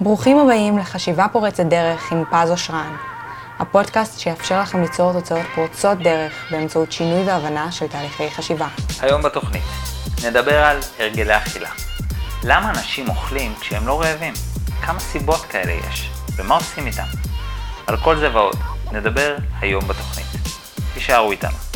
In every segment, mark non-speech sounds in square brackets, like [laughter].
ברוכים הבאים לחשיבה פורצת דרך עם פז אושרן, הפודקאסט שיאפשר לכם ליצור תוצאות פורצות דרך באמצעות שינוי והבנה של תהליכי חשיבה. היום בתוכנית נדבר על הרגלי אכילה. למה אנשים אוכלים כשהם לא רעבים? כמה סיבות כאלה יש? ומה עושים איתם? על כל זה ועוד נדבר היום בתוכנית. תישארו איתנו.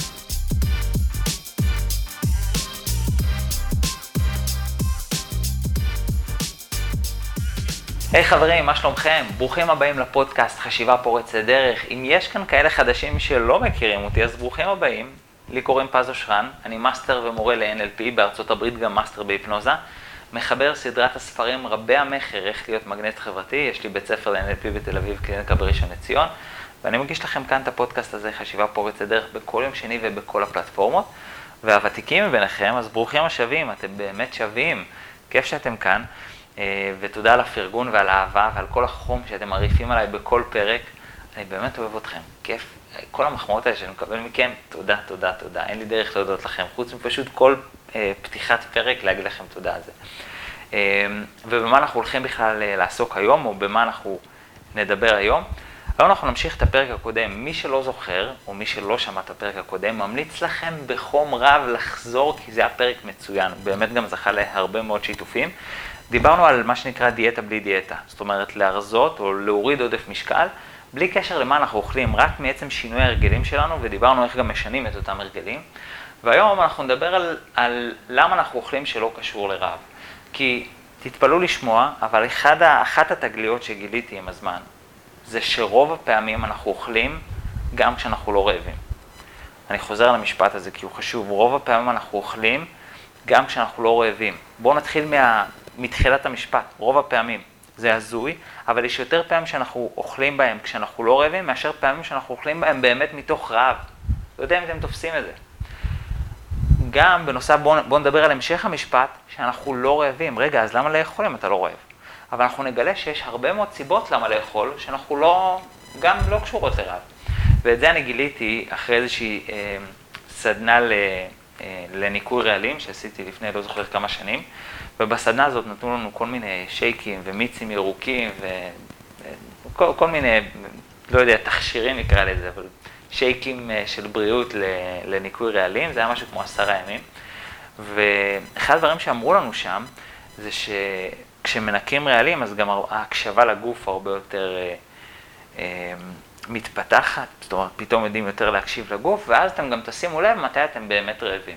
היי hey, חברים, מה שלומכם? ברוכים הבאים לפודקאסט חשיבה פורצת דרך. אם יש כאן כאלה חדשים שלא מכירים אותי, אז ברוכים הבאים. לי קוראים פז אושרן, אני מאסטר ומורה ל-NLP, בארצות הברית גם מאסטר בהיפנוזה. מחבר סדרת הספרים רבי המכר, איך להיות מגנט חברתי, יש לי בית ספר ל-NLP בתל אביב, קליניקה בראשון לציון, ואני מגיש לכם כאן את הפודקאסט הזה, חשיבה פורצת דרך, בכל יום שני ובכל הפלטפורמות. והוותיקים מביניכם, אז ברוכים השבים, אתם באמת שווים, כיף שאתם כאן. אה, ותודה על הפרגון ועל האהבה ועל כל החום שאתם מרעיפים עליי בכל פרק. אני באמת אוהב אתכם, כיף. כל המחמאות האלה שאני מקבל מכם, תודה, תודה, תודה. אין לי דרך להודות לכם, חוץ מפשוט כל אה, פתיחת פרק להגיד לכם תודה על זה. אה, ובמה אנחנו הולכים בכלל אה, לעסוק היום, או במה אנחנו נדבר היום. היום אנחנו נמשיך את הפרק הקודם. מי שלא זוכר, או מי שלא שמע את הפרק הקודם, ממליץ לכם בחום רב לחזור, כי זה היה פרק מצוין. הוא באמת גם זכה להרבה מאוד שיתופים. דיברנו על מה שנקרא דיאטה בלי דיאטה, זאת אומרת להרזות או להוריד עודף משקל, בלי קשר למה אנחנו אוכלים, רק מעצם שינוי ההרגלים שלנו, ודיברנו איך גם משנים את אותם הרגלים. והיום אנחנו נדבר על, על למה אנחנו אוכלים שלא קשור לרעב. כי תתפלאו לשמוע, אבל אחד, אחת התגליות שגיליתי עם הזמן, זה שרוב הפעמים אנחנו אוכלים גם כשאנחנו לא רעבים. אני חוזר על המשפט הזה כי הוא חשוב, רוב הפעמים אנחנו אוכלים גם כשאנחנו לא רעבים. בואו נתחיל מה, מתחילת המשפט, רוב הפעמים. זה הזוי, אבל יש יותר פעמים שאנחנו אוכלים בהם כשאנחנו לא רעבים, מאשר פעמים שאנחנו אוכלים בהם באמת מתוך רעב. לא יודע אם אתם תופסים את זה. גם בנוסף, בואו בוא נדבר על המשך המשפט, שאנחנו לא רעבים. רגע, אז למה לאכול אם אתה לא רעב? אבל אנחנו נגלה שיש הרבה מאוד סיבות למה לאכול, שאנחנו לא, גם לא קשורות לרעב. ואת זה אני גיליתי אחרי איזושהי אה, סדנה ל, אה, לניקוי רעלים שעשיתי לפני לא זוכר כמה שנים, ובסדנה הזאת נתנו לנו כל מיני שייקים ומיצים ירוקים וכל כל מיני, לא יודע, תכשירים נקרא לזה, אבל שייקים אה, של בריאות לניקוי רעלים, זה היה משהו כמו עשרה ימים. ואחד הדברים שאמרו לנו שם, זה שכשמנקים רעלים, אז גם ההקשבה לגוף הרבה יותר אה, אה, מתפתחת, זאת אומרת, פתאום יודעים יותר להקשיב לגוף, ואז אתם גם תשימו לב מתי אתם באמת רעבים.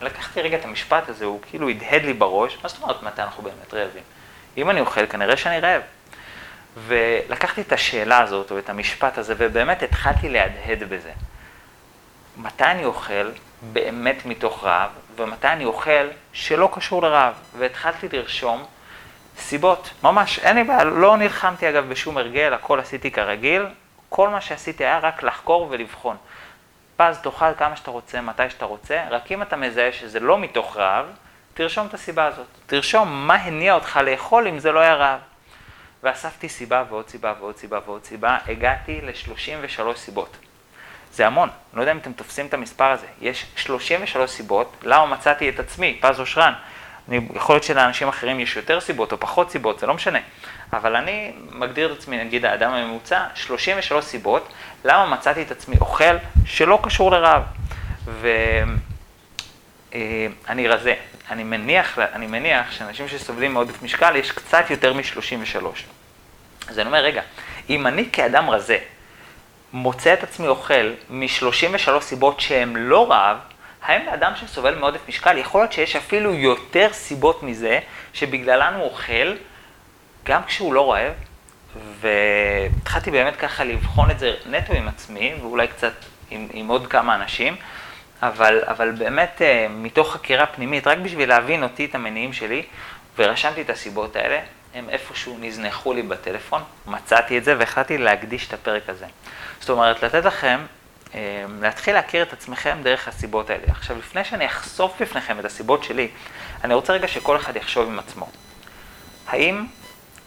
לקחתי רגע את המשפט הזה, הוא כאילו הדהד לי בראש, מה זאת אומרת מתי אנחנו באמת רעבים? אם אני אוכל, כנראה שאני רעב. ולקחתי את השאלה הזאת, או את המשפט הזה, ובאמת התחלתי להדהד בזה. מתי אני אוכל באמת מתוך רעב, ומתי אני אוכל שלא קשור לרעב. והתחלתי לרשום סיבות, ממש, אין לי בעיה, לא נלחמתי אגב בשום הרגל, הכל עשיתי כרגיל, כל מה שעשיתי היה רק לחקור ולבחון. פז, תאכל כמה שאתה רוצה, מתי שאתה רוצה, רק אם אתה מזהה שזה לא מתוך רעב, תרשום את הסיבה הזאת. תרשום מה הניע אותך לאכול אם זה לא היה רעב. ואספתי סיבה ועוד סיבה ועוד סיבה ועוד סיבה, הגעתי ל-33 סיבות. זה המון, לא יודע אם אתם תופסים את המספר הזה. יש 33 סיבות למה מצאתי את עצמי, פז אושרן. יכול להיות שלאנשים אחרים יש יותר סיבות או פחות סיבות, זה לא משנה. אבל אני מגדיר את עצמי, נגיד האדם הממוצע, 33 סיבות למה מצאתי את עצמי אוכל שלא קשור לרעב. ואני אה, רזה. אני מניח, אני מניח שאנשים שסובלים מעודף משקל יש קצת יותר מ-33. אז אני אומר, רגע, אם אני כאדם רזה מוצא את עצמי אוכל מ-33 סיבות שהן לא רעב, האם לאדם שסובל מעודף משקל, יכול להיות שיש אפילו יותר סיבות מזה שבגללן הוא אוכל, גם כשהוא לא רעב, והתחלתי באמת ככה לבחון את זה נטו עם עצמי, ואולי קצת עם, עם עוד כמה אנשים, אבל, אבל באמת אה, מתוך חקירה פנימית, רק בשביל להבין אותי, את המניעים שלי, ורשמתי את הסיבות האלה, הם איפשהו נזנחו לי בטלפון, מצאתי את זה והחלטתי להקדיש את הפרק הזה. זאת אומרת, לתת לכם, אה, להתחיל להכיר את עצמכם דרך הסיבות האלה. עכשיו, לפני שאני אחשוף בפניכם את הסיבות שלי, אני רוצה רגע שכל אחד יחשוב עם עצמו. האם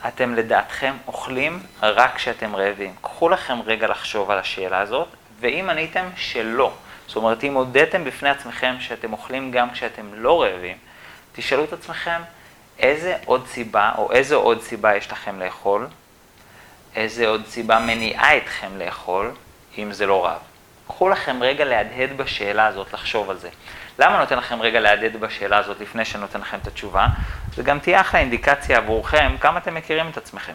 אתם לדעתכם אוכלים רק כשאתם רעבים? קחו לכם רגע לחשוב על השאלה הזאת, ואם עניתם שלא, זאת אומרת, אם הודיתם בפני עצמכם שאתם אוכלים גם כשאתם לא רעבים, תשאלו את עצמכם, איזה עוד סיבה, או איזו עוד סיבה יש לכם לאכול, איזה עוד סיבה מניעה אתכם לאכול, אם זה לא רב. קחו לכם רגע להדהד בשאלה הזאת, לחשוב על זה. למה נותן לכם רגע להדהד בשאלה הזאת לפני שאני נותן לכם את התשובה? זה גם תהיה אחלה אינדיקציה עבורכם כמה אתם מכירים את עצמכם.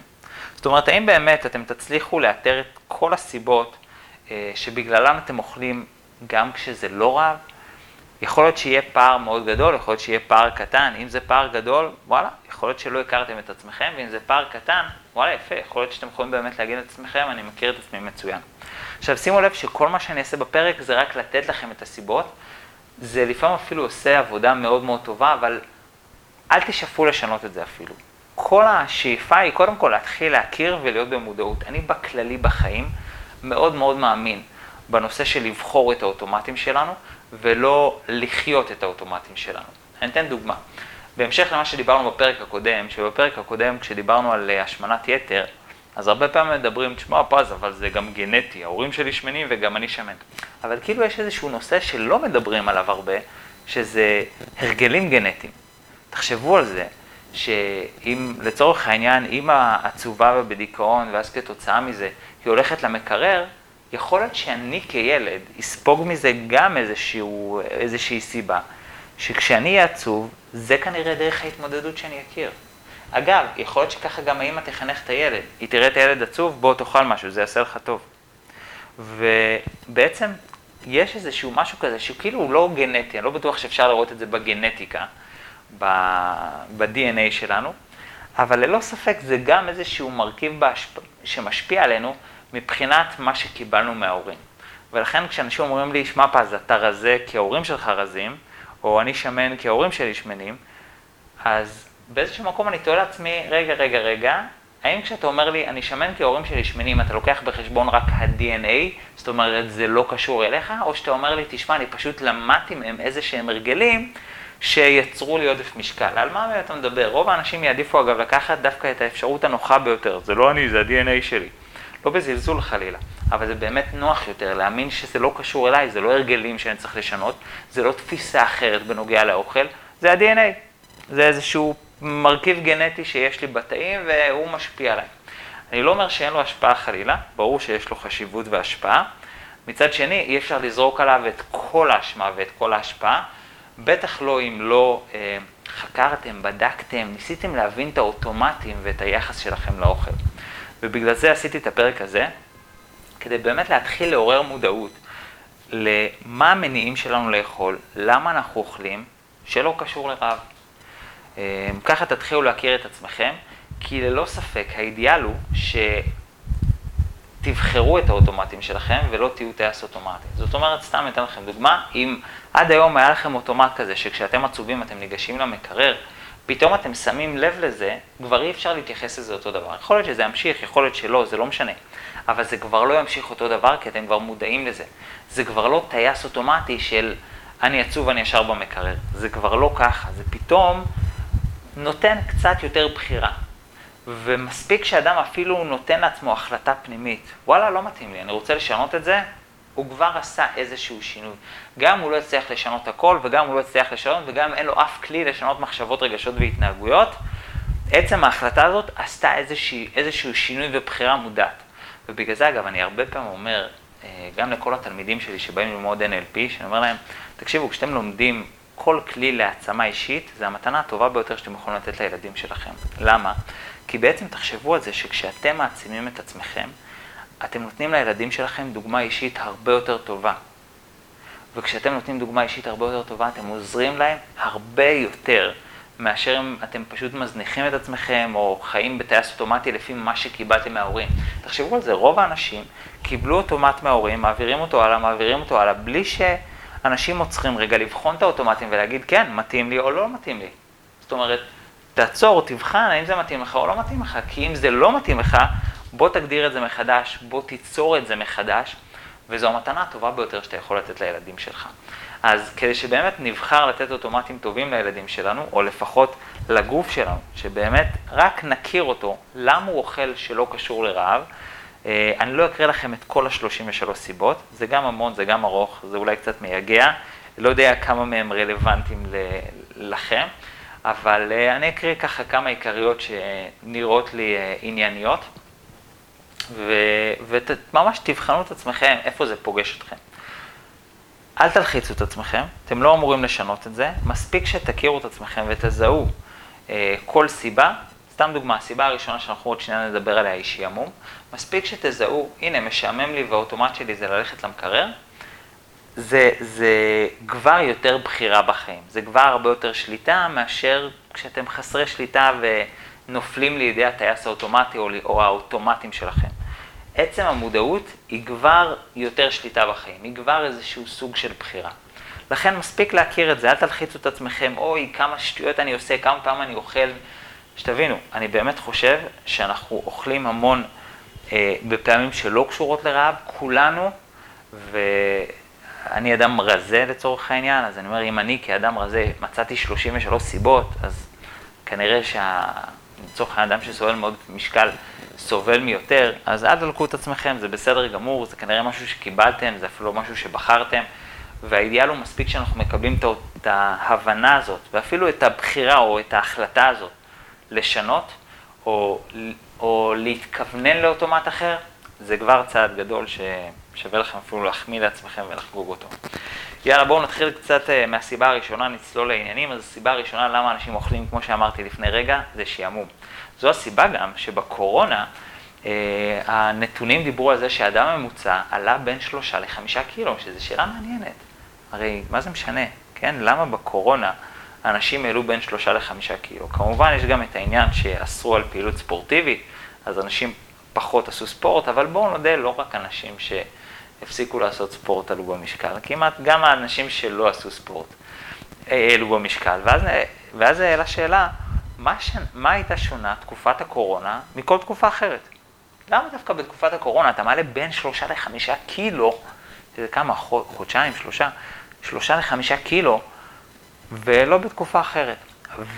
זאת אומרת, האם באמת אתם תצליחו לאתר את כל הסיבות אה, שבגללן אתם אוכלים גם כשזה לא רב? יכול להיות שיהיה פער מאוד גדול, יכול להיות שיהיה פער קטן. אם זה פער גדול, וואלה, יכול להיות שלא הכרתם את עצמכם, ואם זה פער קטן, וואלה, יפה, יכול להיות שאתם יכולים באמת להגיד את עצמכם, אני מכיר את עצמי מצוין. עכשיו, שימו לב שכל מה שאני אעשה בפרק זה רק לתת לכם את הסיבות. זה לפעמים אפילו עושה עבודה מאוד מאוד טובה, אבל אל תשאפו לשנות את זה אפילו. כל השאיפה היא קודם כל להתחיל להכיר ולהיות במודעות. אני בכללי בחיים מאוד מאוד מאמין בנושא של לבחור את האוטומטים שלנו, ולא לחיות את האוטומטים שלנו. אני אתן דוגמה. בהמשך למה שדיברנו בפרק הקודם, שבפרק הקודם כשדיברנו על אה, השמנת יתר, אז הרבה פעמים מדברים, תשמע פז, אבל זה גם גנטי, ההורים שלי שמנים וגם אני שמן. אבל כאילו יש איזשהו נושא שלא מדברים עליו הרבה, שזה הרגלים גנטיים. תחשבו על זה, שאם לצורך העניין אימא עצובה ובדיכאון, ואז כתוצאה מזה היא הולכת למקרר, יכול להיות שאני כילד אספוג מזה גם איזשהו, איזושהי סיבה, שכשאני אהיה עצוב, זה כנראה דרך ההתמודדות שאני אכיר. אגב, יכול להיות שככה גם האמא תחנך את הילד. היא תראה את הילד עצוב, בוא תאכל משהו, זה יעשה לך טוב. ובעצם יש איזשהו משהו כזה שהוא כאילו הוא לא גנטי, אני לא בטוח שאפשר לראות את זה בגנטיקה, ב-DNA שלנו, אבל ללא ספק זה גם איזשהו מרכיב בהשפ... שמשפיע עלינו מבחינת מה שקיבלנו מההורים. ולכן כשאנשים אומרים לי, שמע פז, אתה רזה כי ההורים שלך רזים, או אני שמן כי ההורים שלי שמנים, אז באיזשהו מקום אני תוהה לעצמי, רגע, רגע, רגע, האם כשאתה אומר לי, אני שמן כי ההורים שלי שמנים, אתה לוקח בחשבון רק ה-DNA, זאת אומרת, זה לא קשור אליך, או שאתה אומר לי, תשמע, אני פשוט למדתי מהם איזה שהם הרגלים שיצרו לי עודף משקל. על מה אתה מדבר? רוב האנשים יעדיפו אגב לקחת דווקא את האפשרות הנוחה ביותר, זה לא אני, זה ה-DNA שלי. לא בזלזול חלילה, אבל זה באמת נוח יותר להאמין שזה לא קשור אליי, זה לא הרגלים שאני צריך לשנות, זה לא תפיסה אחרת בנוגע לאוכל, זה ה-DNA. זה איזשהו מרכיב גנטי שיש לי בתאים והוא משפיע עליי. אני לא אומר שאין לו השפעה חלילה, ברור שיש לו חשיבות והשפעה. מצד שני, אי אפשר לזרוק עליו את כל האשמה ואת כל ההשפעה, בטח לא אם לא אה, חקרתם, בדקתם, ניסיתם להבין את האוטומטים ואת היחס שלכם לאוכל. ובגלל זה עשיתי את הפרק הזה, כדי באמת להתחיל לעורר מודעות למה המניעים שלנו לאכול, למה אנחנו אוכלים, שלא קשור לרעב. אמ, ככה תתחילו להכיר את עצמכם, כי ללא ספק האידיאל הוא שתבחרו את האוטומטים שלכם ולא תהיו טייס אוטומטי. זאת אומרת, סתם אתן לכם דוגמה, אם עד היום היה לכם אוטומט כזה שכשאתם עצובים אתם ניגשים למקרר, פתאום אתם שמים לב לזה, כבר אי אפשר להתייחס לזה אותו דבר. יכול להיות שזה ימשיך, יכול להיות שלא, זה לא משנה. אבל זה כבר לא ימשיך אותו דבר, כי אתם כבר מודעים לזה. זה כבר לא טייס אוטומטי של אני עצוב, אני ישר במקרר. זה כבר לא ככה, זה פתאום נותן קצת יותר בחירה. ומספיק שאדם אפילו נותן לעצמו החלטה פנימית, וואלה, לא מתאים לי, אני רוצה לשנות את זה, הוא כבר עשה איזשהו שינוי. גם הוא לא הצליח לשנות הכל, וגם הוא לא הצליח לשנות, וגם אין לו אף כלי לשנות מחשבות, רגשות והתנהגויות. עצם ההחלטה הזאת עשתה איזשהו, איזשהו שינוי ובחירה מודעת. ובגלל זה, אגב, אני הרבה פעמים אומר, אה, גם לכל התלמידים שלי שבאים ללמוד NLP, שאני אומר להם, תקשיבו, כשאתם לומדים כל כלי להעצמה אישית, זה המתנה הטובה ביותר שאתם יכולים לתת לילדים שלכם. למה? כי בעצם תחשבו על זה שכשאתם מעצימים את עצמכם, אתם נותנים לילדים שלכם דוגמה אישית הרבה יותר טובה. וכשאתם נותנים דוגמה אישית הרבה יותר טובה, אתם עוזרים להם הרבה יותר מאשר אם אתם פשוט מזניחים את עצמכם או חיים בטייס אוטומטי לפי מה שקיבלתם מההורים. תחשבו על זה, רוב האנשים קיבלו אוטומט מההורים, מעבירים אותו הלאה, מעבירים אותו הלאה, בלי שאנשים עוצרים רגע לבחון את האוטומטים ולהגיד כן, מתאים לי או לא מתאים לי. זאת אומרת, תעצור, תבחן האם זה מתאים לך או לא מתאים לך, כי אם זה לא מתאים לך, בוא תגדיר את זה מחדש, בוא תיצור את זה מחדש, וזו המתנה הטובה ביותר שאתה יכול לתת לילדים שלך. אז כדי שבאמת נבחר לתת אוטומטים טובים לילדים שלנו, או לפחות לגוף שלנו, שבאמת רק נכיר אותו, למה הוא אוכל שלא קשור לרעב, אני לא אקריא לכם את כל ה-33 סיבות, זה גם המון, זה גם ארוך, זה אולי קצת מייגע, לא יודע כמה מהם רלוונטיים לכם, אבל אה, אני אקריא ככה כמה עיקריות שנראות לי אה, ענייניות, וממש תבחנו את עצמכם איפה זה פוגש אתכם. אל תלחיצו את עצמכם, אתם לא אמורים לשנות את זה, מספיק שתכירו את עצמכם ותזהו אה, כל סיבה, סתם דוגמה, הסיבה הראשונה שאנחנו עוד שנייה נדבר עליה היא שעמום, מספיק שתזהו, הנה משעמם לי והאוטומט שלי זה ללכת למקרר, זה, זה כבר יותר בחירה בחיים, זה כבר הרבה יותר שליטה מאשר כשאתם חסרי שליטה ונופלים לידי הטייס האוטומטי או, או האוטומטים שלכם. עצם המודעות היא כבר יותר שליטה בחיים, היא כבר איזשהו סוג של בחירה. לכן מספיק להכיר את זה, אל תלחיצו את עצמכם, אוי, כמה שטויות אני עושה, כמה פעמים אני אוכל. שתבינו, אני באמת חושב שאנחנו אוכלים המון אה, בפעמים שלא קשורות לרעב, כולנו, ואני אדם רזה לצורך העניין, אז אני אומר, אם אני כאדם רזה מצאתי 33 סיבות, אז כנראה שה... לצורך האדם שסובל מאוד משקל סובל מיותר, אז אל תלקו את עצמכם, זה בסדר גמור, זה כנראה משהו שקיבלתם, זה אפילו לא משהו שבחרתם, והאידיאל הוא מספיק שאנחנו מקבלים את ההבנה הזאת, ואפילו את הבחירה או את ההחלטה הזאת לשנות, או, או להתכוונן לאוטומט אחר, זה כבר צעד גדול ששווה לכם אפילו להחמיא לעצמכם ולחגוג אותו. יאללה, בואו נתחיל קצת אה, מהסיבה הראשונה, נצלול לעניינים. אז הסיבה הראשונה למה אנשים אוכלים, כמו שאמרתי לפני רגע, זה שעמום. זו הסיבה גם שבקורונה אה, הנתונים דיברו על זה שהאדם הממוצע עלה בין שלושה לחמישה קילו, שזו שאלה מעניינת. הרי מה זה משנה, כן? למה בקורונה אנשים העלו בין שלושה לחמישה קילו? כמובן יש גם את העניין שאסרו על פעילות ספורטיבית, אז אנשים פחות עשו ספורט, אבל בואו נודה, לא רק אנשים שהפסיקו לעשות ספורט עלו במשקל, כמעט גם האנשים שלא עשו ספורט אה, העלו במשקל. ואז, ואז העלה שאלה, מה, ש... מה הייתה שונה תקופת הקורונה מכל תקופה אחרת? למה דווקא בתקופת הקורונה אתה מעלה בין שלושה לחמישה קילו, שזה כמה, חודשיים, שלושה, שלושה לחמישה קילו, ולא בתקופה אחרת.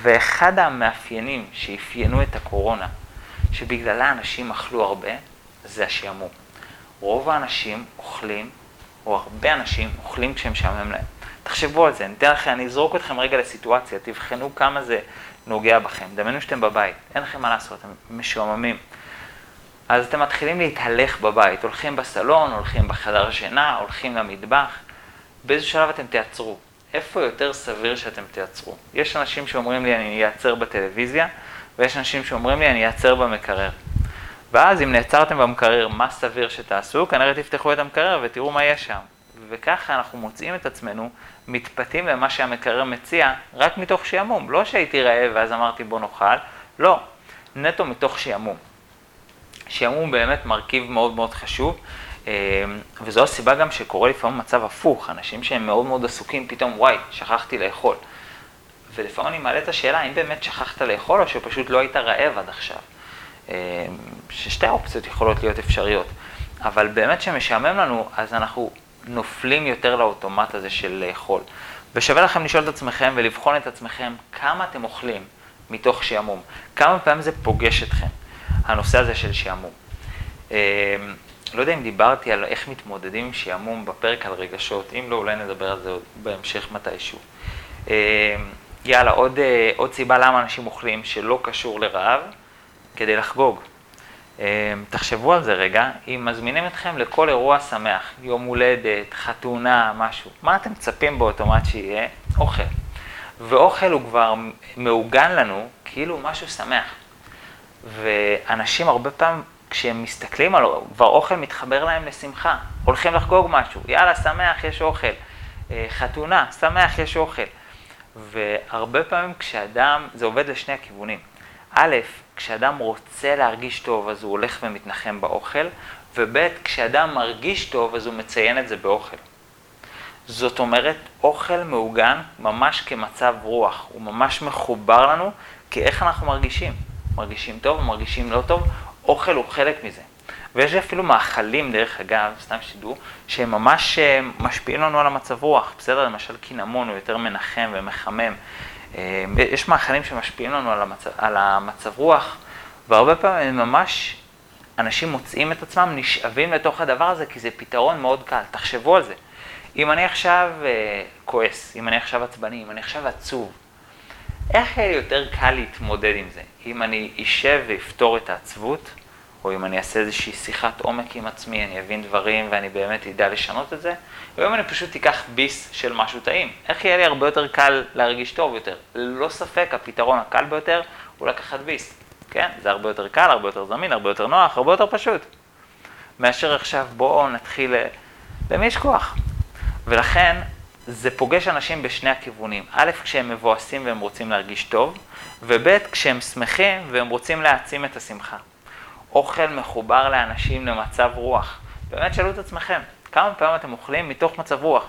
ואחד המאפיינים שאפיינו את הקורונה, שבגללה אנשים אכלו הרבה, זה השעמום. רוב האנשים אוכלים, או הרבה אנשים אוכלים כשהם משעמם להם. תחשבו על זה, אני אתן לכם, אני אזרוק אתכם רגע לסיטואציה, תבחנו כמה זה נוגע בכם. דמיינו שאתם בבית, אין לכם מה לעשות, אתם משועממים. אז אתם מתחילים להתהלך בבית, הולכים בסלון, הולכים בחדר השינה, הולכים למטבח. באיזה שלב אתם תעצרו? איפה יותר סביר שאתם תעצרו? יש אנשים שאומרים לי אני אעצר בטלוויזיה, ויש אנשים שאומרים לי אני אעצר במקרר. ואז אם נעצרתם במקרר, מה סביר שתעשו? כנראה תפתחו את המקרר ותראו מה יש שם. וככה אנחנו מוצאים את עצמנו מתפתים למה שהמקרר מציע, רק מתוך שעמום. לא שהייתי רעב ואז אמרתי בוא נאכל, לא, נטו מתוך שעמום. שעמום באמת מרכיב מאוד מאוד חשוב, וזו הסיבה גם שקורה לפעמים מצב הפוך, אנשים שהם מאוד מאוד עסוקים, פתאום וואי, שכחתי לאכול. ולפעמים אני מעלה את השאלה, האם באמת שכחת לאכול או שפשוט לא היית רעב עד עכשיו? אה, ששתי האופציות יכולות להיות אפשריות. אבל באמת שמשעמם לנו, אז אנחנו נופלים יותר לאוטומט הזה של לאכול. ושווה לכם לשאול את עצמכם ולבחון את עצמכם כמה אתם אוכלים מתוך שעמום. כמה פעמים זה פוגש אתכם, הנושא הזה של שעמום. אה, לא יודע אם דיברתי על איך מתמודדים עם שעמום בפרק על רגשות, אם לא, אולי נדבר על זה עוד בהמשך מתישהו. אה, יאללה, עוד, אה, עוד סיבה למה אנשים אוכלים שלא קשור לרעב, כדי לחגוג. אמ, תחשבו על זה רגע, אם מזמינים אתכם לכל אירוע שמח, יום הולדת, חתונה, משהו, מה אתם מצפים באוטומט שיהיה? אוכל. ואוכל הוא כבר מעוגן לנו כאילו משהו שמח. ואנשים הרבה פעמים, כשהם מסתכלים על כבר אוכל מתחבר להם לשמחה. הולכים לחגוג משהו, יאללה, שמח, יש אוכל. אה, חתונה, שמח, יש אוכל. והרבה פעמים כשאדם, זה עובד לשני הכיוונים. א', כשאדם רוצה להרגיש טוב אז הוא הולך ומתנחם באוכל, וב', כשאדם מרגיש טוב אז הוא מציין את זה באוכל. זאת אומרת, אוכל מעוגן ממש כמצב רוח, הוא ממש מחובר לנו כאיך אנחנו מרגישים. מרגישים טוב, מרגישים לא טוב, אוכל הוא חלק מזה. ויש אפילו מאכלים, דרך אגב, סתם שתדעו, שהם ממש אה, משפיעים לנו על המצב רוח. בסדר, למשל קינמון הוא יותר מנחם ומחמם. אה, יש מאכלים שמשפיעים לנו על המצב, על המצב רוח, והרבה פעמים ממש אנשים מוצאים את עצמם נשאבים לתוך הדבר הזה, כי זה פתרון מאוד קל. תחשבו על זה. אם אני עכשיו אה, כועס, אם אני עכשיו עצבני, אם אני עכשיו עצוב, איך יהיה לי יותר קל להתמודד עם זה? אם אני אשב ואפתור את העצבות, או אם אני אעשה איזושהי שיחת עומק עם עצמי, אני אבין דברים ואני באמת אדע לשנות את זה, או אם אני פשוט אקח ביס של משהו טעים. איך יהיה לי הרבה יותר קל להרגיש טוב יותר? ללא ספק, הפתרון הקל ביותר הוא לקחת ביס. כן? זה הרבה יותר קל, הרבה יותר זמין, הרבה יותר נוח, הרבה יותר פשוט. מאשר עכשיו בואו נתחיל, למי יש כוח? ולכן זה פוגש אנשים בשני הכיוונים. א', כשהם מבואסים והם רוצים להרגיש טוב, וב', כשהם שמחים והם רוצים להעצים את השמחה. אוכל מחובר לאנשים למצב רוח. באמת שאלו את עצמכם, כמה פעמים אתם אוכלים מתוך מצב רוח?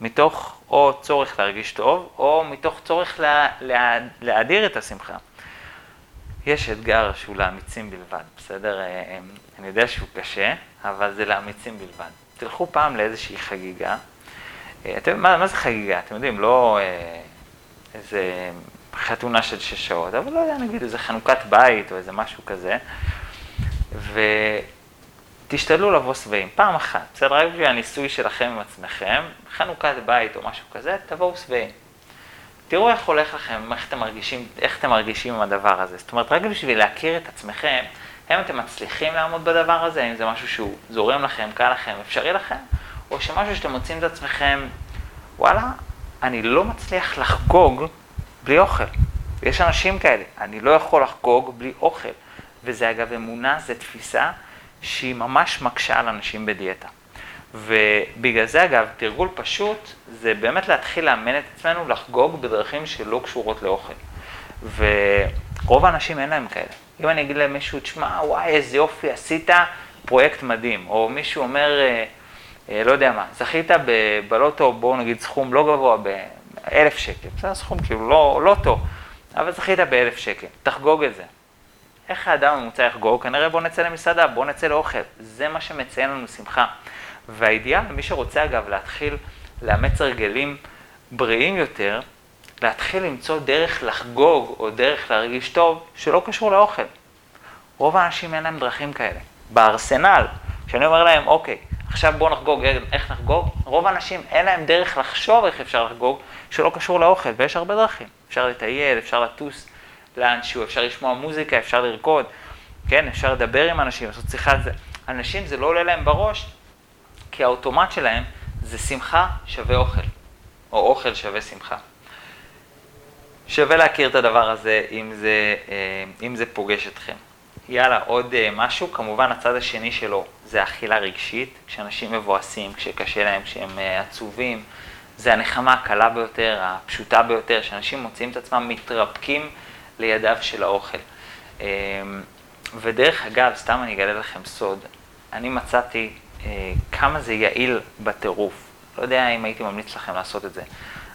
מתוך או צורך להרגיש טוב, או מתוך צורך לה, לה, להאדיר את השמחה. יש אתגר שהוא לאמיצים בלבד, בסדר? אה, אה, אני יודע שהוא קשה, אבל זה לאמיצים בלבד. תלכו פעם לאיזושהי חגיגה. אה, אתם, מה, מה זה חגיגה? אתם יודעים, לא אה, איזה חתונה של שש שעות, אבל לא יודע, נגיד איזה חנוכת בית או איזה משהו כזה. ותשתדלו לבוא שבעים, פעם אחת, בסדר? רק בשביל הניסוי שלכם עם עצמכם, חנוכת בית או משהו כזה, תבואו שבעים. תראו איך הולך לכם, איך אתם מרגישים, איך אתם מרגישים עם הדבר הזה. זאת אומרת, רק בשביל להכיר את עצמכם, האם אתם מצליחים לעמוד בדבר הזה, האם זה משהו שהוא זורם לכם, קל לכם, אפשרי לכם, או שמשהו שאתם מוצאים את עצמכם, וואלה, אני לא מצליח לחגוג בלי אוכל. יש אנשים כאלה, אני לא יכול לחגוג בלי אוכל. וזה אגב אמונה, זו תפיסה שהיא ממש מקשה על אנשים בדיאטה. ובגלל זה אגב, תרגול פשוט זה באמת להתחיל לאמן את עצמנו לחגוג בדרכים שלא קשורות לאוכל. ורוב האנשים אין להם כאלה. אם אני אגיד למישהו, תשמע, וואי, איזה יופי, עשית פרויקט מדהים, או מישהו אומר, אה, לא יודע מה, זכית בלוטו, בואו נגיד סכום לא גבוה, באלף שקל, זה סכום כאילו לא, לא טוב, אבל זכית באלף שקל, תחגוג את זה. איך האדם הממוצע יחגוג? כנראה בוא נצא למסעדה, בוא נצא לאוכל. זה מה שמציין לנו שמחה. והאידיאל, מי שרוצה אגב להתחיל לאמץ הרגלים בריאים יותר, להתחיל למצוא דרך לחגוג או דרך להרגיש טוב שלא קשור לאוכל. רוב האנשים אין להם דרכים כאלה. בארסנל, כשאני אומר להם, אוקיי, עכשיו בואו נחגוג, איך נחגוג? רוב האנשים אין להם דרך לחשוב איך אפשר לחגוג שלא קשור לאוכל, ויש הרבה דרכים. אפשר לטייל, אפשר לטוס לאנשהו, אפשר לשמוע מוזיקה, אפשר לרקוד, כן, אפשר לדבר עם אנשים, לעשות שיחה זה. אנשים זה לא עולה להם בראש, כי האוטומט שלהם זה שמחה שווה אוכל, או אוכל שווה שמחה. שווה להכיר את הדבר הזה אם זה, אה, אם זה פוגש אתכם. יאללה, עוד אה, משהו, כמובן הצד השני שלו זה אכילה רגשית, כשאנשים מבואסים, כשקשה להם, כשהם אה, עצובים, זה הנחמה הקלה ביותר, הפשוטה ביותר, שאנשים מוצאים את עצמם מתרפקים לידיו של האוכל. ודרך אגב, סתם אני אגלה לכם סוד, אני מצאתי כמה זה יעיל בטירוף. לא יודע אם הייתי ממליץ לכם לעשות את זה.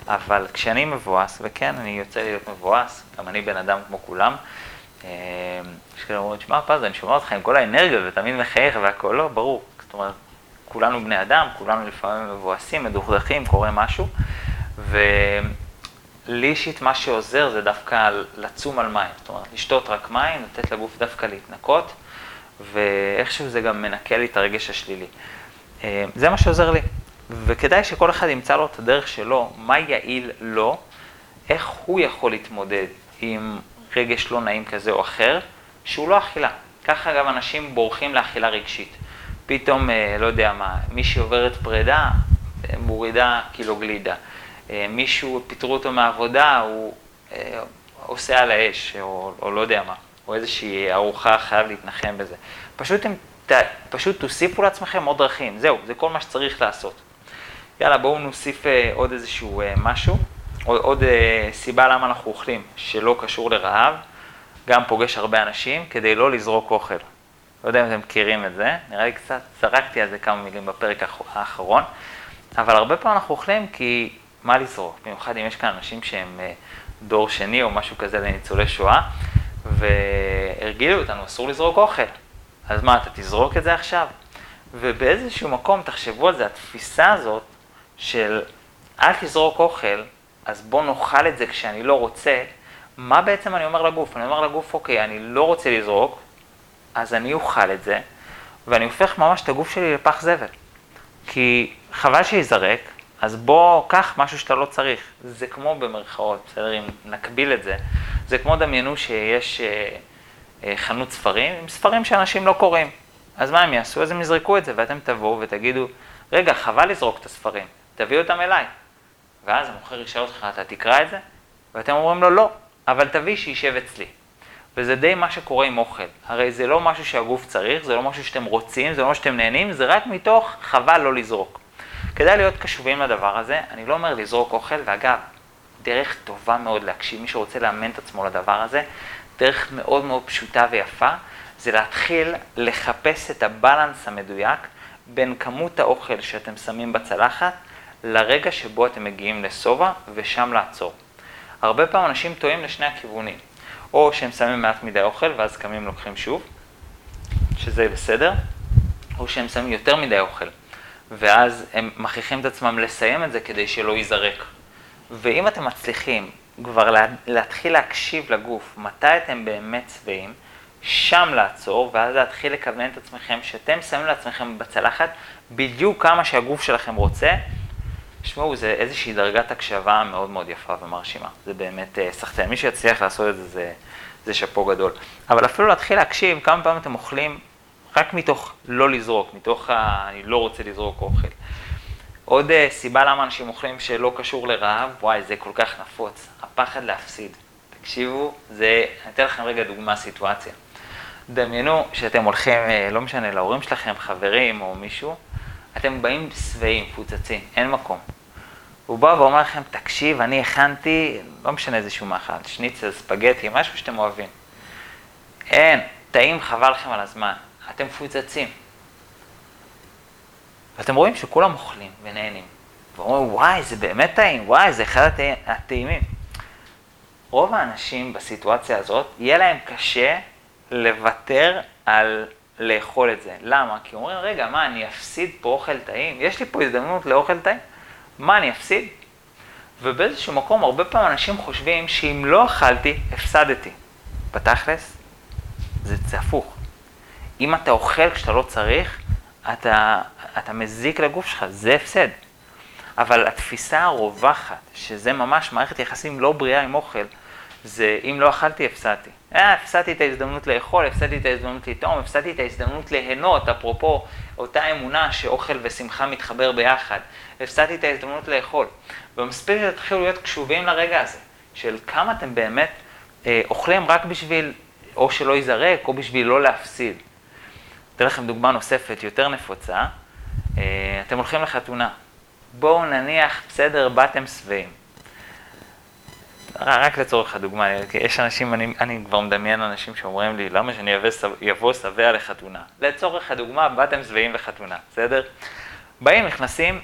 אבל כשאני מבואס, וכן, אני יוצא להיות מבואס, גם אני בן אדם כמו כולם, אה, יש כאלה אומרים, שמע פז, אני שומע אותך עם כל האנרגיות ותמיד מחייך והכל, לא, ברור. זאת אומרת, כולנו בני אדם, כולנו לפעמים מבואסים, מדוכדכים, קורה משהו, ולי אישית מה שעוזר זה דווקא לצום על מים. זאת אומרת, לשתות רק מים, לתת לגוף דווקא להתנקות, ואיכשהו זה גם מנקה לי את הרגש השלילי. אה, זה מה שעוזר לי. וכדאי שכל אחד ימצא לו את הדרך שלו, מה יעיל לו, איך הוא יכול להתמודד עם רגש לא נעים כזה או אחר, שהוא לא אכילה. ככה אגב אנשים בורחים לאכילה רגשית. פתאום, אה, לא יודע מה, מישהי עוברת פרידה, אה, מורידה קילו גלידה. אה, מישהו, פיטרו אותו מהעבודה, הוא עושה על האש, או, או לא יודע מה, או איזושהי ארוחה, חייב להתנחם בזה. פשוט, הם, פשוט תוסיפו לעצמכם עוד דרכים, זהו, זה כל מה שצריך לעשות. יאללה, בואו נוסיף עוד איזשהו משהו, עוד, עוד אה, סיבה למה אנחנו אוכלים, שלא קשור לרעב, גם פוגש הרבה אנשים, כדי לא לזרוק אוכל. לא יודע אם אתם מכירים את זה, נראה לי קצת זרקתי על זה כמה מילים בפרק האחרון, אבל הרבה פעמים אנחנו אוכלים כי מה לזרוק, במיוחד אם יש כאן אנשים שהם דור שני או משהו כזה לניצולי שואה, והרגילו אותנו, אסור לזרוק אוכל. אז מה, אתה תזרוק את זה עכשיו? ובאיזשהו מקום, תחשבו על זה, התפיסה הזאת של אל תזרוק אוכל, אז בוא נאכל את זה כשאני לא רוצה, מה בעצם אני אומר לגוף? אני אומר לגוף, אוקיי, אני לא רוצה לזרוק, אז אני אוכל את זה, ואני הופך ממש את הגוף שלי לפח זבל. כי חבל שייזרק, אז בוא, קח משהו שאתה לא צריך. זה כמו במרכאות, בסדר? אם נקביל את זה. זה כמו דמיינו שיש אה, אה, חנות ספרים עם ספרים שאנשים לא קוראים. אז מה הם יעשו? אז הם יזרקו את זה, ואתם תבואו ותגידו, רגע, חבל לזרוק את הספרים, תביאו אותם אליי. ואז המוכר ישאל אותך, אתה תקרא את זה? ואתם אומרים לו, לא, אבל תביא שישב אצלי. וזה די מה שקורה עם אוכל. הרי זה לא משהו שהגוף צריך, זה לא משהו שאתם רוצים, זה לא משהו שאתם נהנים, זה רק מתוך חבל לא לזרוק. כדאי להיות קשובים לדבר הזה, אני לא אומר לזרוק אוכל, ואגב, דרך טובה מאוד להקשיב, מי שרוצה לאמן את עצמו לדבר הזה, דרך מאוד מאוד פשוטה ויפה, זה להתחיל לחפש את הבלנס המדויק בין כמות האוכל שאתם שמים בצלחת לרגע שבו אתם מגיעים לשובע ושם לעצור. הרבה פעמים אנשים טועים לשני הכיוונים, או שהם שמים מעט מדי אוכל ואז קמים לוקחים שוב, שזה בסדר, או שהם שמים יותר מדי אוכל, ואז הם מכריחים את עצמם לסיים את זה כדי שלא ייזרק. ואם אתם מצליחים כבר לה, להתחיל להקשיב לגוף, מתי אתם באמת שבעים, שם לעצור, ואז להתחיל לכוון את עצמכם, שאתם שמים לעצמכם בצלחת בדיוק כמה שהגוף שלכם רוצה. תשמעו, זה איזושהי דרגת הקשבה מאוד מאוד יפה ומרשימה. זה באמת אה, סחטיין. מי שיצליח לעשות את זה, זה, זה שאפו גדול. אבל אפילו להתחיל להקשיב כמה פעמים אתם אוכלים רק מתוך לא לזרוק, מתוך ה... אני לא רוצה לזרוק אוכל. עוד uh, סיבה למה אנשים אוכלים שלא קשור לרעב, וואי, זה כל כך נפוץ, הפחד להפסיד. תקשיבו, זה, אני אתן לכם רגע דוגמה, סיטואציה. דמיינו שאתם הולכים, אה, לא משנה, להורים שלכם, חברים או מישהו, אתם באים שבעים, מפוצצים, אין מקום. הוא בא ואומר לכם, תקשיב, אני הכנתי, לא משנה איזשהו מאכל, שניצל, ספגטי, משהו שאתם אוהבים. אין, טעים, חבל לכם על הזמן. אתם מפוצצים. ואתם רואים שכולם אוכלים ונהנים. ואומרים, וואי, זה באמת טעים, וואי, זה אחד הטעימים. רוב האנשים בסיטואציה הזאת, יהיה להם קשה לוותר על לאכול את זה. למה? כי אומרים, רגע, מה, אני אפסיד פה אוכל טעים? יש לי פה הזדמנות לאוכל טעים? מה, אני אפסיד? ובאיזשהו מקום, הרבה פעמים אנשים חושבים שאם לא אכלתי, הפסדתי. בתכלס, זה, זה הפוך. אם אתה אוכל כשאתה לא צריך, אתה, אתה מזיק לגוף שלך, זה הפסד. אבל התפיסה הרווחת, שזה ממש מערכת יחסים לא בריאה עם אוכל, זה אם לא אכלתי, הפסדתי. אה, הפסדתי את ההזדמנות לאכול, הפסדתי את ההזדמנות לטעום, הפסדתי את ההזדמנות ליהנות, אפרופו אותה אמונה שאוכל ושמחה מתחבר ביחד. הפסדתי את ההזדמנות לאכול. ומספיק שתתחילו להיות קשובים לרגע הזה, של כמה אתם באמת אה, אוכלים רק בשביל, או שלא ייזרק, או בשביל לא להפסיד. אתן לכם דוגמה נוספת, יותר נפוצה. אה, אתם הולכים לחתונה. בואו נניח, בסדר, באתם שבעים. רק לצורך הדוגמה, יש אנשים, אני, אני כבר מדמיין אנשים שאומרים לי, למה שאני אבוא שבע לחתונה? לצורך הדוגמה, באתם שבעים לחתונה, בסדר? באים, נכנסים,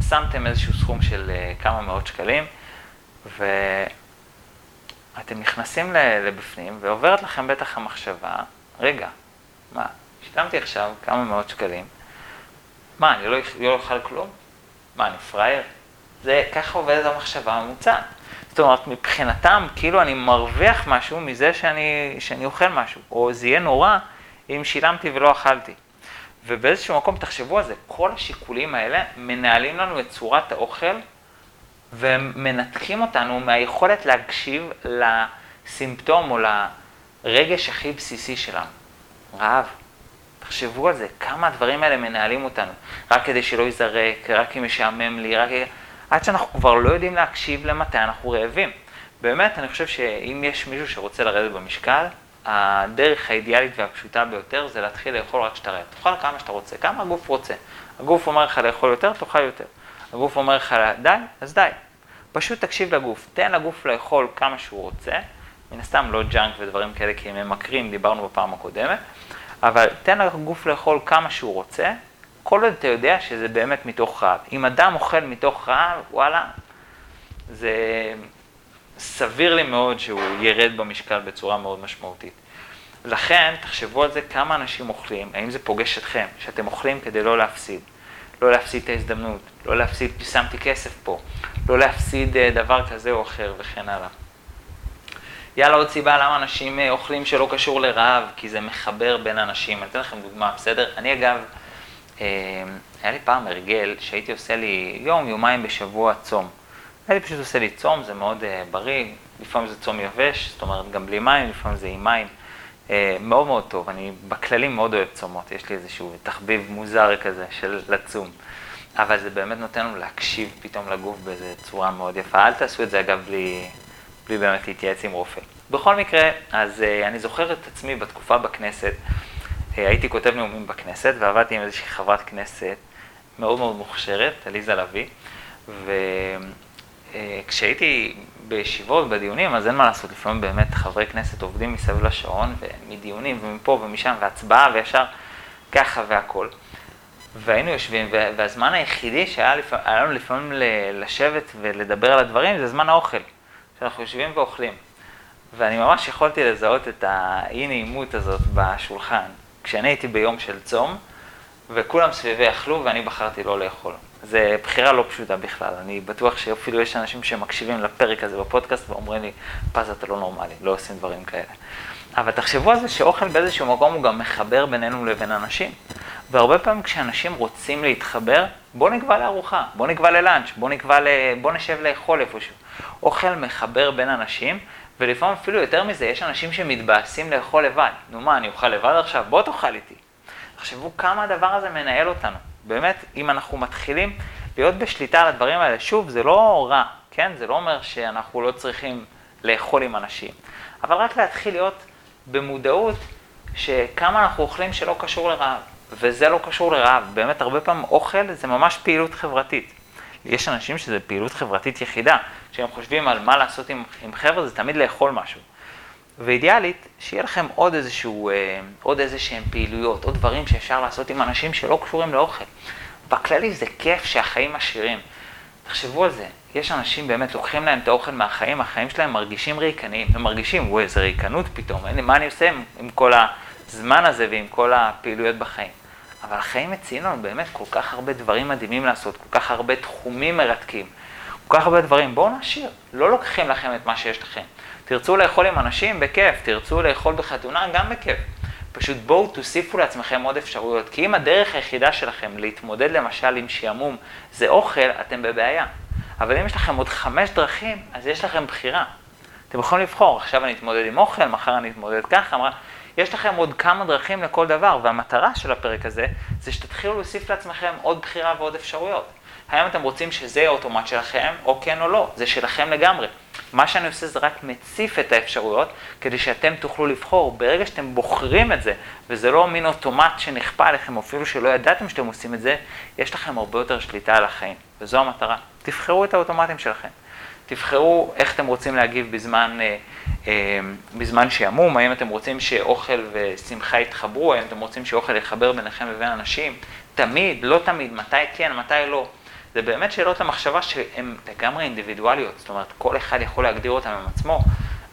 ושמתם איזשהו סכום של uh, כמה מאות שקלים, ואתם נכנסים לבפנים, ועוברת לכם בטח המחשבה, רגע, מה, שילמתי עכשיו כמה מאות שקלים, מה, אני לא, לא אוכל כלום? מה, אני פראייר? זה, ככה עובדת המחשבה הממוצעת. זאת אומרת, מבחינתם, כאילו אני מרוויח משהו מזה שאני, שאני אוכל משהו, או זה יהיה נורא אם שילמתי ולא אכלתי. ובאיזשהו מקום, תחשבו על זה, כל השיקולים האלה מנהלים לנו את צורת האוכל ומנתחים אותנו מהיכולת להקשיב לסימפטום או לרגש הכי בסיסי שלנו, רעב. תחשבו על זה, כמה הדברים האלה מנהלים אותנו, רק כדי שלא ייזרק, רק אם משעמם לי, רק... עד שאנחנו כבר לא יודעים להקשיב למתי אנחנו רעבים. באמת, אני חושב שאם יש מישהו שרוצה לרדת במשקל, הדרך האידיאלית והפשוטה ביותר זה להתחיל לאכול רק כשאתה רעב. תאכל כמה שאתה רוצה, כמה הגוף רוצה. הגוף אומר לך לאכול יותר, תאכל יותר. הגוף אומר לך די, אז די. פשוט תקשיב לגוף, תן לגוף לאכול כמה שהוא רוצה, מן הסתם לא ג'אנק ודברים כאלה כי הם ממכרים, דיברנו בפעם הקודמת, אבל תן לגוף לאכול כמה שהוא רוצה, כל עוד אתה יודע שזה באמת מתוך רעב. אם אדם אוכל מתוך רעב, וואלה, זה סביר לי מאוד שהוא ירד במשקל בצורה מאוד משמעותית. לכן, תחשבו על זה כמה אנשים אוכלים, האם זה פוגש אתכם, שאתם אוכלים כדי לא להפסיד. לא להפסיד את ההזדמנות, לא להפסיד, שמתי כסף פה, לא להפסיד אה, דבר כזה או אחר וכן הלאה. יאללה, עוד סיבה למה אנשים אה, אוכלים שלא קשור לרעב, כי זה מחבר בין אנשים. אני אתן לכם דוגמה, בסדר? אני אגב, היה לי פעם הרגל שהייתי עושה לי יום, יומיים בשבוע צום. הייתי פשוט עושה לי צום, זה מאוד uh, בריא, לפעמים זה צום יבש, זאת אומרת גם בלי מים, לפעמים זה עם מים. Uh, מאוד מאוד טוב, אני בכללים מאוד אוהב צומות, יש לי איזשהו תחביב מוזר כזה של לצום. אבל זה באמת נותן לנו להקשיב פתאום לגוף באיזו צורה מאוד יפה. אל תעשו את זה אגב בלי, בלי באמת להתייעץ עם רופא. בכל מקרה, אז uh, אני זוכר את עצמי בתקופה בכנסת, הייתי כותב נאומים בכנסת ועבדתי עם איזושהי חברת כנסת מאוד מאוד מוכשרת, עליזה לביא, וכשהייתי בישיבות, בדיונים, אז אין מה לעשות, לפעמים באמת חברי כנסת עובדים מסביב לשעון, ומדיונים ומפה ומשם, והצבעה וישר ככה והכל. והיינו יושבים, והזמן היחידי שהיה לפ... לנו לפעמים לשבת ולדבר על הדברים זה זמן האוכל, שאנחנו יושבים ואוכלים. ואני ממש יכולתי לזהות את האי נעימות הזאת בשולחן, כשאני הייתי ביום של צום, וכולם סביבי אכלו ואני בחרתי לא לאכול. זו בחירה לא פשוטה בכלל, אני בטוח שאפילו יש אנשים שמקשיבים לפרק הזה בפודקאסט ואומרים לי, פז אתה לא נורמלי, לא עושים דברים כאלה. אבל תחשבו על זה שאוכל באיזשהו מקום הוא גם מחבר בינינו לבין אנשים. והרבה פעמים כשאנשים רוצים להתחבר, בוא נקבע לארוחה, בוא נקבע ללאנץ', בוא נקבע ל... בוא נשב לאכול איפשהו. אוכל מחבר בין אנשים, ולפעמים אפילו יותר מזה, יש אנשים שמתבאסים לאכול לבד. נו מה, אני אוכל לבד עכשיו? בוא תאכל איתי. תחשבו כמה הדבר הזה מנהל אותנו. באמת, אם אנחנו מתחילים להיות בשליטה על הדברים האלה, שוב, זה לא רע, כן? זה לא אומר שאנחנו לא צריכים לאכול עם אנשים, אבל רק להתחיל להיות במודעות שכמה אנחנו אוכלים שלא קשור לרעב, וזה לא קשור לרעב. באמת, הרבה פעמים אוכל זה ממש פעילות חברתית. יש אנשים שזה פעילות חברתית יחידה, כשהם חושבים על מה לעשות עם, עם חבר'ה, זה תמיד לאכול משהו. ואידיאלית, שיהיה לכם עוד איזשהו, אה, עוד איזה שהם פעילויות, עוד דברים שאפשר לעשות עם אנשים שלא קשורים לאוכל. בכללי זה כיף שהחיים עשירים. תחשבו על זה, יש אנשים באמת לוקחים להם את האוכל מהחיים, החיים שלהם מרגישים ריקניים, הם מרגישים, וואי, איזה ריקנות פתאום, מה אני עושה עם, עם כל הזמן הזה ועם כל הפעילויות בחיים. אבל החיים מציעים לנו באמת כל כך הרבה דברים מדהימים לעשות, כל כך הרבה תחומים מרתקים, כל כך הרבה דברים. בואו נשאיר, לא לוקחים לכם את מה שיש לכם. תרצו לאכול עם אנשים, בכיף, תרצו לאכול בחתונה, גם בכיף. פשוט בואו תוסיפו לעצמכם עוד אפשרויות, כי אם הדרך היחידה שלכם להתמודד למשל עם שעמום זה אוכל, אתם בבעיה. אבל אם יש לכם עוד חמש דרכים, אז יש לכם בחירה. אתם יכולים לבחור, עכשיו אני אתמודד עם אוכל, מחר אני אתמודד ככה, אמרה, יש לכם עוד כמה דרכים לכל דבר, והמטרה של הפרק הזה, זה שתתחילו להוסיף לעצמכם עוד בחירה ועוד אפשרויות. האם אתם רוצים שזה יהיה האוטומט שלכם, או כן או לא, זה שלכם לגמרי. מה שאני עושה זה רק מציף את האפשרויות, כדי שאתם תוכלו לבחור. ברגע שאתם בוחרים את זה, וזה לא מין אוטומט שנכפה עליכם, אפילו שלא ידעתם שאתם עושים את זה, יש לכם הרבה יותר שליטה על החיים, וזו המטרה. תבחרו את האוטומטים שלכם. תבחרו איך אתם רוצים להגיב בזמן, אה, אה, בזמן שעמום, האם אתם רוצים שאוכל ושמחה יתחברו, האם אתם רוצים שאוכל יחבר ביניכם לבין אנשים, תמיד, לא תמיד, מתי כן, מתי לא. זה באמת שאלות למחשבה שהן לגמרי אינדיבידואליות, זאת אומרת, כל אחד יכול להגדיר אותן עם עצמו.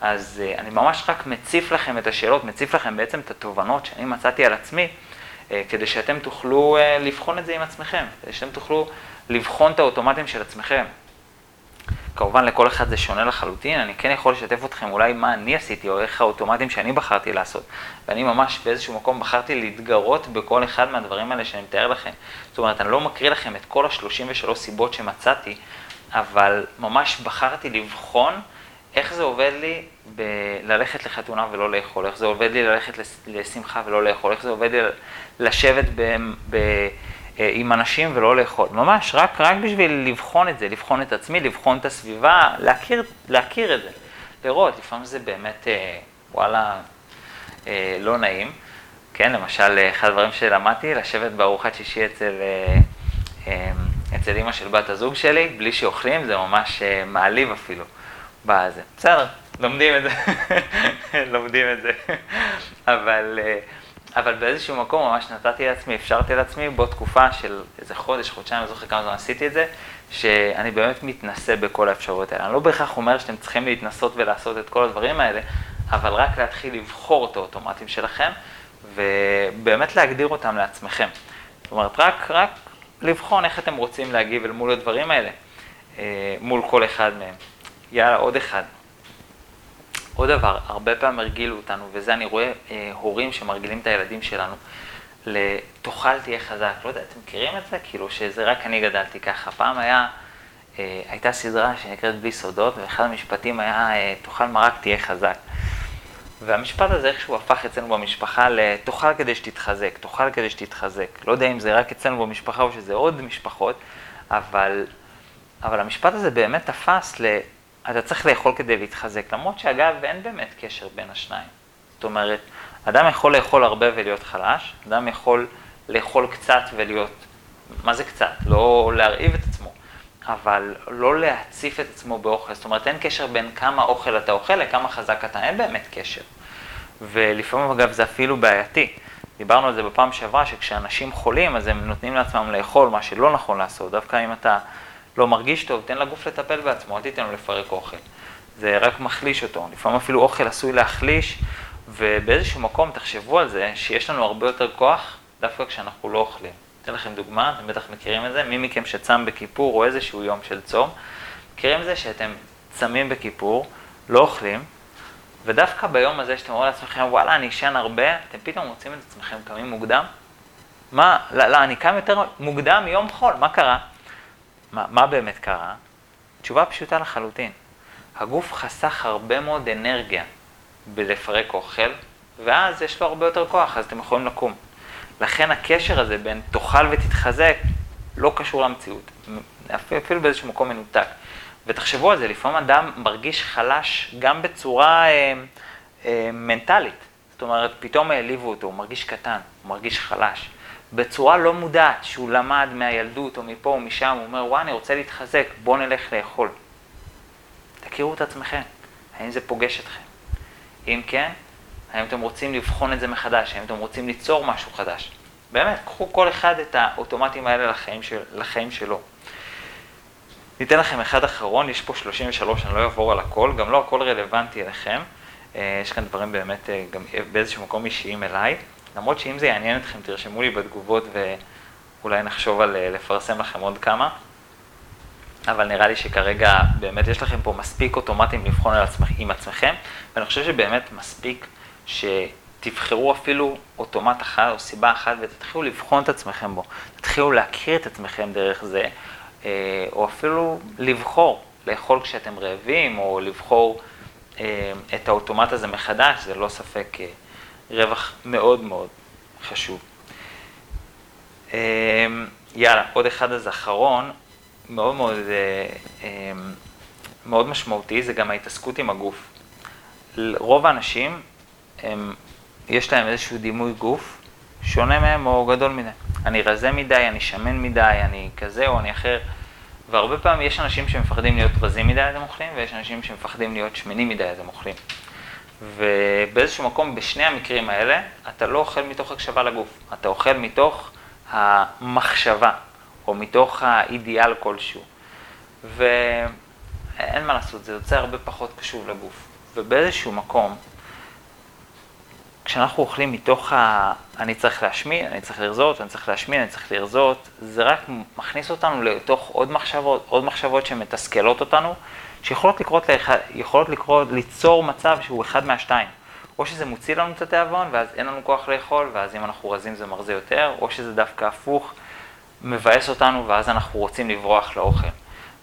אז uh, אני ממש רק מציף לכם את השאלות, מציף לכם בעצם את התובנות שאני מצאתי על עצמי, כדי שאתם תוכלו לבחון את זה עם עצמכם, כדי שאתם תוכלו לבחון את האוטומטים של עצמכם. כמובן לכל אחד זה שונה לחלוטין, אני כן יכול לשתף אתכם אולי מה אני עשיתי או איך האוטומטים שאני בחרתי לעשות. ואני ממש באיזשהו מקום בחרתי להתגרות בכל אחד מהדברים האלה שאני מתאר לכם. זאת אומרת, אני לא מקריא לכם את כל ה-33 סיבות שמצאתי, אבל ממש בחרתי לבחון איך זה עובד לי ב- ללכת לחתונה ולא לאכול, איך זה עובד לי ללכת לשמחה ולא לאכול, איך זה עובד לי לשבת ב... ב- עם אנשים ולא לאכול. ממש, רק, רק בשביל לבחון את זה, לבחון את עצמי, לבחון את הסביבה, להכיר, להכיר את זה. לראות, לפעמים זה באמת, אה, וואלה, אה, לא נעים. כן, למשל, אחד הדברים שלמדתי, לשבת בארוחת שישי אצל, אצל אימא של בת הזוג שלי, בלי שאוכלים, זה ממש מעליב אפילו. בזה. בסדר, לומדים את זה, [laughs] לומדים את זה. אבל... אבל באיזשהו מקום ממש נתתי לעצמי, אפשרתי לעצמי, בו תקופה של איזה חודש, חודשיים, לא זוכר כמה זמן עשיתי את זה, שאני באמת מתנסה בכל האפשרויות האלה. אני לא בהכרח אומר שאתם צריכים להתנסות ולעשות את כל הדברים האלה, אבל רק להתחיל לבחור את האוטומטים שלכם, ובאמת להגדיר אותם לעצמכם. זאת אומרת, רק, רק לבחון איך אתם רוצים להגיב אל מול הדברים האלה, אה, מול כל אחד מהם. יאללה, עוד אחד. עוד דבר, הרבה פעמים הרגילו אותנו, וזה אני רואה אה, הורים שמרגילים את הילדים שלנו. לתאכל תהיה חזק. לא יודע, אתם מכירים את זה? כאילו שזה רק אני גדלתי ככה. פעם היה, אה, הייתה סדרה שנקראת בלי סודות, ואחד המשפטים היה אה, תאכל מרק תהיה חזק. והמשפט הזה איכשהו הפך אצלנו במשפחה לתאכל כדי שתתחזק, תאכל כדי שתתחזק. לא יודע אם זה רק אצלנו במשפחה או שזה עוד משפחות, אבל, אבל המשפט הזה באמת תפס ל... אתה צריך לאכול כדי להתחזק, למרות שאגב אין באמת קשר בין השניים. זאת אומרת, אדם יכול לאכול הרבה ולהיות חלש, אדם יכול לאכול קצת ולהיות, מה זה קצת? לא להרעיב את עצמו, אבל לא להציף את עצמו באוכל. זאת אומרת, אין קשר בין כמה אוכל אתה אוכל לכמה חזק אתה, אין באמת קשר. ולפעמים אגב זה אפילו בעייתי. דיברנו על זה בפעם שעברה, שכשאנשים חולים אז הם נותנים לעצמם לאכול מה שלא נכון לעשות, דווקא אם אתה לא מרגיש טוב, תן לגוף לטפל בעצמו, אל תיתן לו לפרק אוכל. זה רק מחליש אותו. לפעמים אפילו אוכל עשוי להחליש, ובאיזשהו מקום תחשבו על זה, שיש לנו הרבה יותר כוח דווקא כשאנחנו לא אוכלים. אתן לכם דוגמה, אתם בטח מכירים את זה, מי מכם שצם בכיפור או איזשהו יום של צום, מכירים את זה שאתם צמים בכיפור, לא אוכלים, ודווקא ביום הזה שאתם אומרים לעצמכם, וואלה, אני אשן הרבה, אתם פתאום מוצאים את עצמכם קמים מוקדם? מה, לא, לא, אני קם יותר מוקדם מיום חול, מה קרה? מה, מה באמת קרה? תשובה פשוטה לחלוטין. הגוף חסך הרבה מאוד אנרגיה בלפרק אוכל, ואז יש לו הרבה יותר כוח, אז אתם יכולים לקום. לכן הקשר הזה בין תאכל ותתחזק לא קשור למציאות, אפילו באיזשהו מקום מנותק. ותחשבו על זה, לפעמים אדם מרגיש חלש גם בצורה אה, אה, מנטלית. זאת אומרת, פתאום העליבו אותו, הוא מרגיש קטן, הוא מרגיש חלש. בצורה לא מודעת, שהוא למד מהילדות או מפה או משם, הוא אומר, וואי, אני רוצה להתחזק, בואו נלך לאכול. תכירו את עצמכם, האם זה פוגש אתכם? אם כן, האם אתם רוצים לבחון את זה מחדש? האם אתם רוצים ליצור משהו חדש? באמת, קחו כל אחד את האוטומטים האלה לחיים, של, לחיים שלו. ניתן לכם אחד אחרון, יש פה 33, אני לא אעבור על הכל, גם לא הכל רלוונטי אליכם. אה, יש כאן דברים באמת אה, גם באיזשהו מקום אישיים אליי. למרות שאם זה יעניין אתכם, תרשמו לי בתגובות ואולי נחשוב על אה, לפרסם לכם עוד כמה. אבל נראה לי שכרגע באמת יש לכם פה מספיק אוטומטים לבחון על עצמכ, עם עצמכם, ואני חושב שבאמת מספיק שתבחרו אפילו אוטומט אחד או סיבה אחת ותתחילו לבחון את עצמכם בו, תתחילו להכיר את עצמכם דרך זה, אה, או אפילו לבחור, לאכול כשאתם רעבים, או לבחור אה, את האוטומט הזה מחדש, זה לא ספק רווח מאוד מאוד חשוב. יאללה, עוד אחד אז אחרון, מאוד מאוד, אה, אה, מאוד משמעותי, זה גם ההתעסקות עם הגוף. רוב האנשים, הם, יש להם איזשהו דימוי גוף שונה מהם או גדול מדי. אני רזה מדי, אני שמן מדי, אני כזה או אני אחר. והרבה פעמים יש אנשים שמפחדים להיות רזים מדי אז הם אוכלים, ויש אנשים שמפחדים להיות שמנים מדי אז הם אוכלים. ובאיזשהו מקום, בשני המקרים האלה, אתה לא אוכל מתוך הקשבה לגוף, אתה אוכל מתוך המחשבה. או מתוך האידיאל כלשהו. ואין מה לעשות, זה יוצא הרבה פחות קשוב לגוף. ובאיזשהו מקום, כשאנחנו אוכלים מתוך ה... אני צריך להשמין, אני צריך לרזות, אני צריך להשמין, אני צריך לרזות, זה רק מכניס אותנו לתוך עוד מחשבות, עוד מחשבות שמתסכלות אותנו, שיכולות לקרות, לאחד, יכולות לקרות, ליצור מצב שהוא אחד מהשתיים. או שזה מוציא לנו את התיאבון, ואז אין לנו כוח לאכול, ואז אם אנחנו רזים זה מרזה יותר, או שזה דווקא הפוך, מבאס אותנו ואז אנחנו רוצים לברוח לאוכל.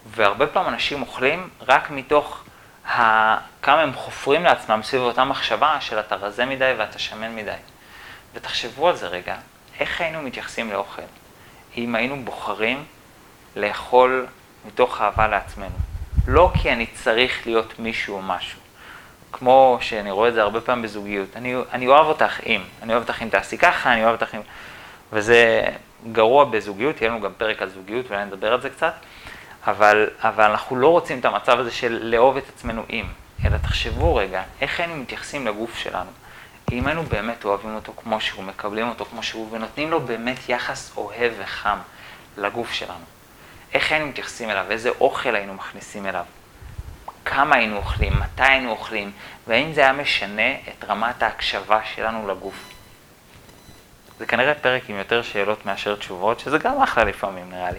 והרבה פעמים אנשים אוכלים רק מתוך ה... כמה הם חופרים לעצמם סביב אותה מחשבה של אתה רזה מדי ואתה שמן מדי. ותחשבו על זה רגע, איך היינו מתייחסים לאוכל? אם היינו בוחרים לאכול מתוך אהבה לעצמנו. לא כי אני צריך להיות מישהו או משהו. כמו שאני רואה את זה הרבה פעמים בזוגיות. אני, אני אוהב אותך אם, אני אוהב אותך אם תעשי ככה, אני אוהב אותך אם... וזה גרוע בזוגיות, יהיה לנו גם פרק על זוגיות ואולי נדבר על זה קצת, אבל, אבל אנחנו לא רוצים את המצב הזה של לאהוב את עצמנו עם, אלא תחשבו רגע, איך היינו מתייחסים לגוף שלנו. אם היינו באמת אוהבים אותו כמו שהוא, מקבלים אותו כמו שהוא, ונותנים לו באמת יחס אוהב וחם לגוף שלנו. איך היינו מתייחסים אליו, איזה אוכל היינו מכניסים אליו, כמה היינו אוכלים, מתי היינו אוכלים, והאם זה היה משנה את רמת ההקשבה שלנו לגוף. זה כנראה פרק עם יותר שאלות מאשר תשובות, שזה גם אחלה לפעמים נראה לי.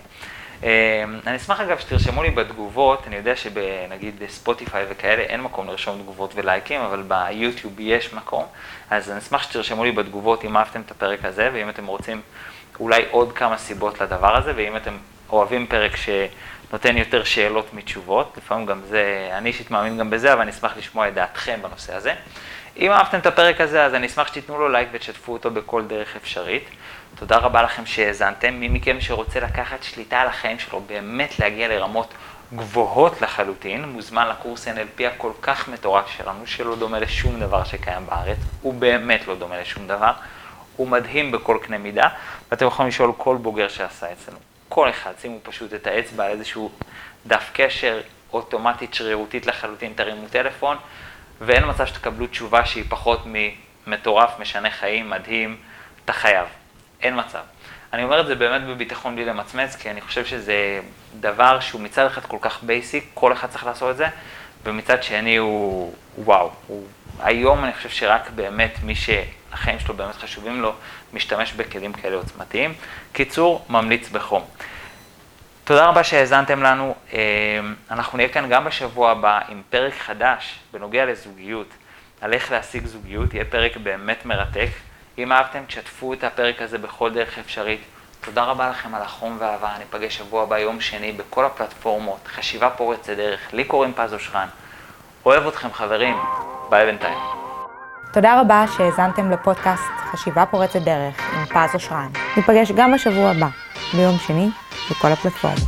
אני אשמח אגב שתרשמו לי בתגובות, אני יודע שנגיד בספוטיפיי וכאלה אין מקום לרשום תגובות ולייקים, אבל ביוטיוב יש מקום, אז אני אשמח שתרשמו לי בתגובות אם אהבתם את הפרק הזה, ואם אתם רוצים אולי עוד כמה סיבות לדבר הזה, ואם אתם אוהבים פרק שנותן יותר שאלות מתשובות, לפעמים גם זה, אני אישית מאמין גם בזה, אבל אני אשמח לשמוע את דעתכם בנושא הזה. אם אהבתם את הפרק הזה, אז אני אשמח שתיתנו לו לייק ותשתפו אותו בכל דרך אפשרית. תודה רבה לכם שהאזנתם. מי מכם שרוצה לקחת שליטה על החיים שלו, באמת להגיע לרמות גבוהות לחלוטין, מוזמן לקורס NLP הכל כך מטורף שלנו, שלא דומה לשום דבר שקיים בארץ. הוא באמת לא דומה לשום דבר. הוא מדהים בכל קנה מידה, ואתם יכולים לשאול כל בוגר שעשה אצלנו. כל אחד, שימו פשוט את האצבע על איזשהו דף קשר, אוטומטית שרירותית לחלוטין, תרימו טלפון, ואין מצב שתקבלו תשובה שהיא פחות ממטורף, משנה חיים, מדהים, אתה חייב. אין מצב. אני אומר את זה באמת בביטחון בלי למצמץ, כי אני חושב שזה דבר שהוא מצד אחד כל כך basic, כל אחד צריך לעשות את זה, ומצד שני הוא וואו. הוא, היום אני חושב שרק באמת מי שהחיים שלו באמת חשובים לו, משתמש בכלים כאלה עוצמתיים. קיצור, ממליץ בחום. תודה רבה שהאזנתם לנו. אה, אנחנו נהיה כאן גם בשבוע הבא עם פרק חדש בנוגע לזוגיות, על איך להשיג זוגיות, יהיה פרק באמת מרתק. אם אהבתם, תשתפו את הפרק הזה בכל דרך אפשרית. תודה רבה לכם על החום והאהבה, ניפגש שבוע הבא, יום שני, בכל הפלטפורמות, חשיבה פורצת דרך, לי קוראים פז אושרן. אוהב אתכם חברים, ביי בינתיים. תודה רבה שהאזנתם לפודקאסט חשיבה פורצת דרך עם פז אושרן. ניפגש גם בשבוע הבא, ביום שני, בכל הפלטפורמות.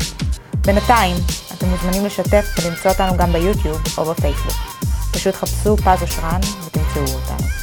בינתיים, אתם מוזמנים לשתף ולמצוא אותנו גם ביוטיוב או בפייסבוק. פשוט חפשו פז אושרן ותמצאו אותנו.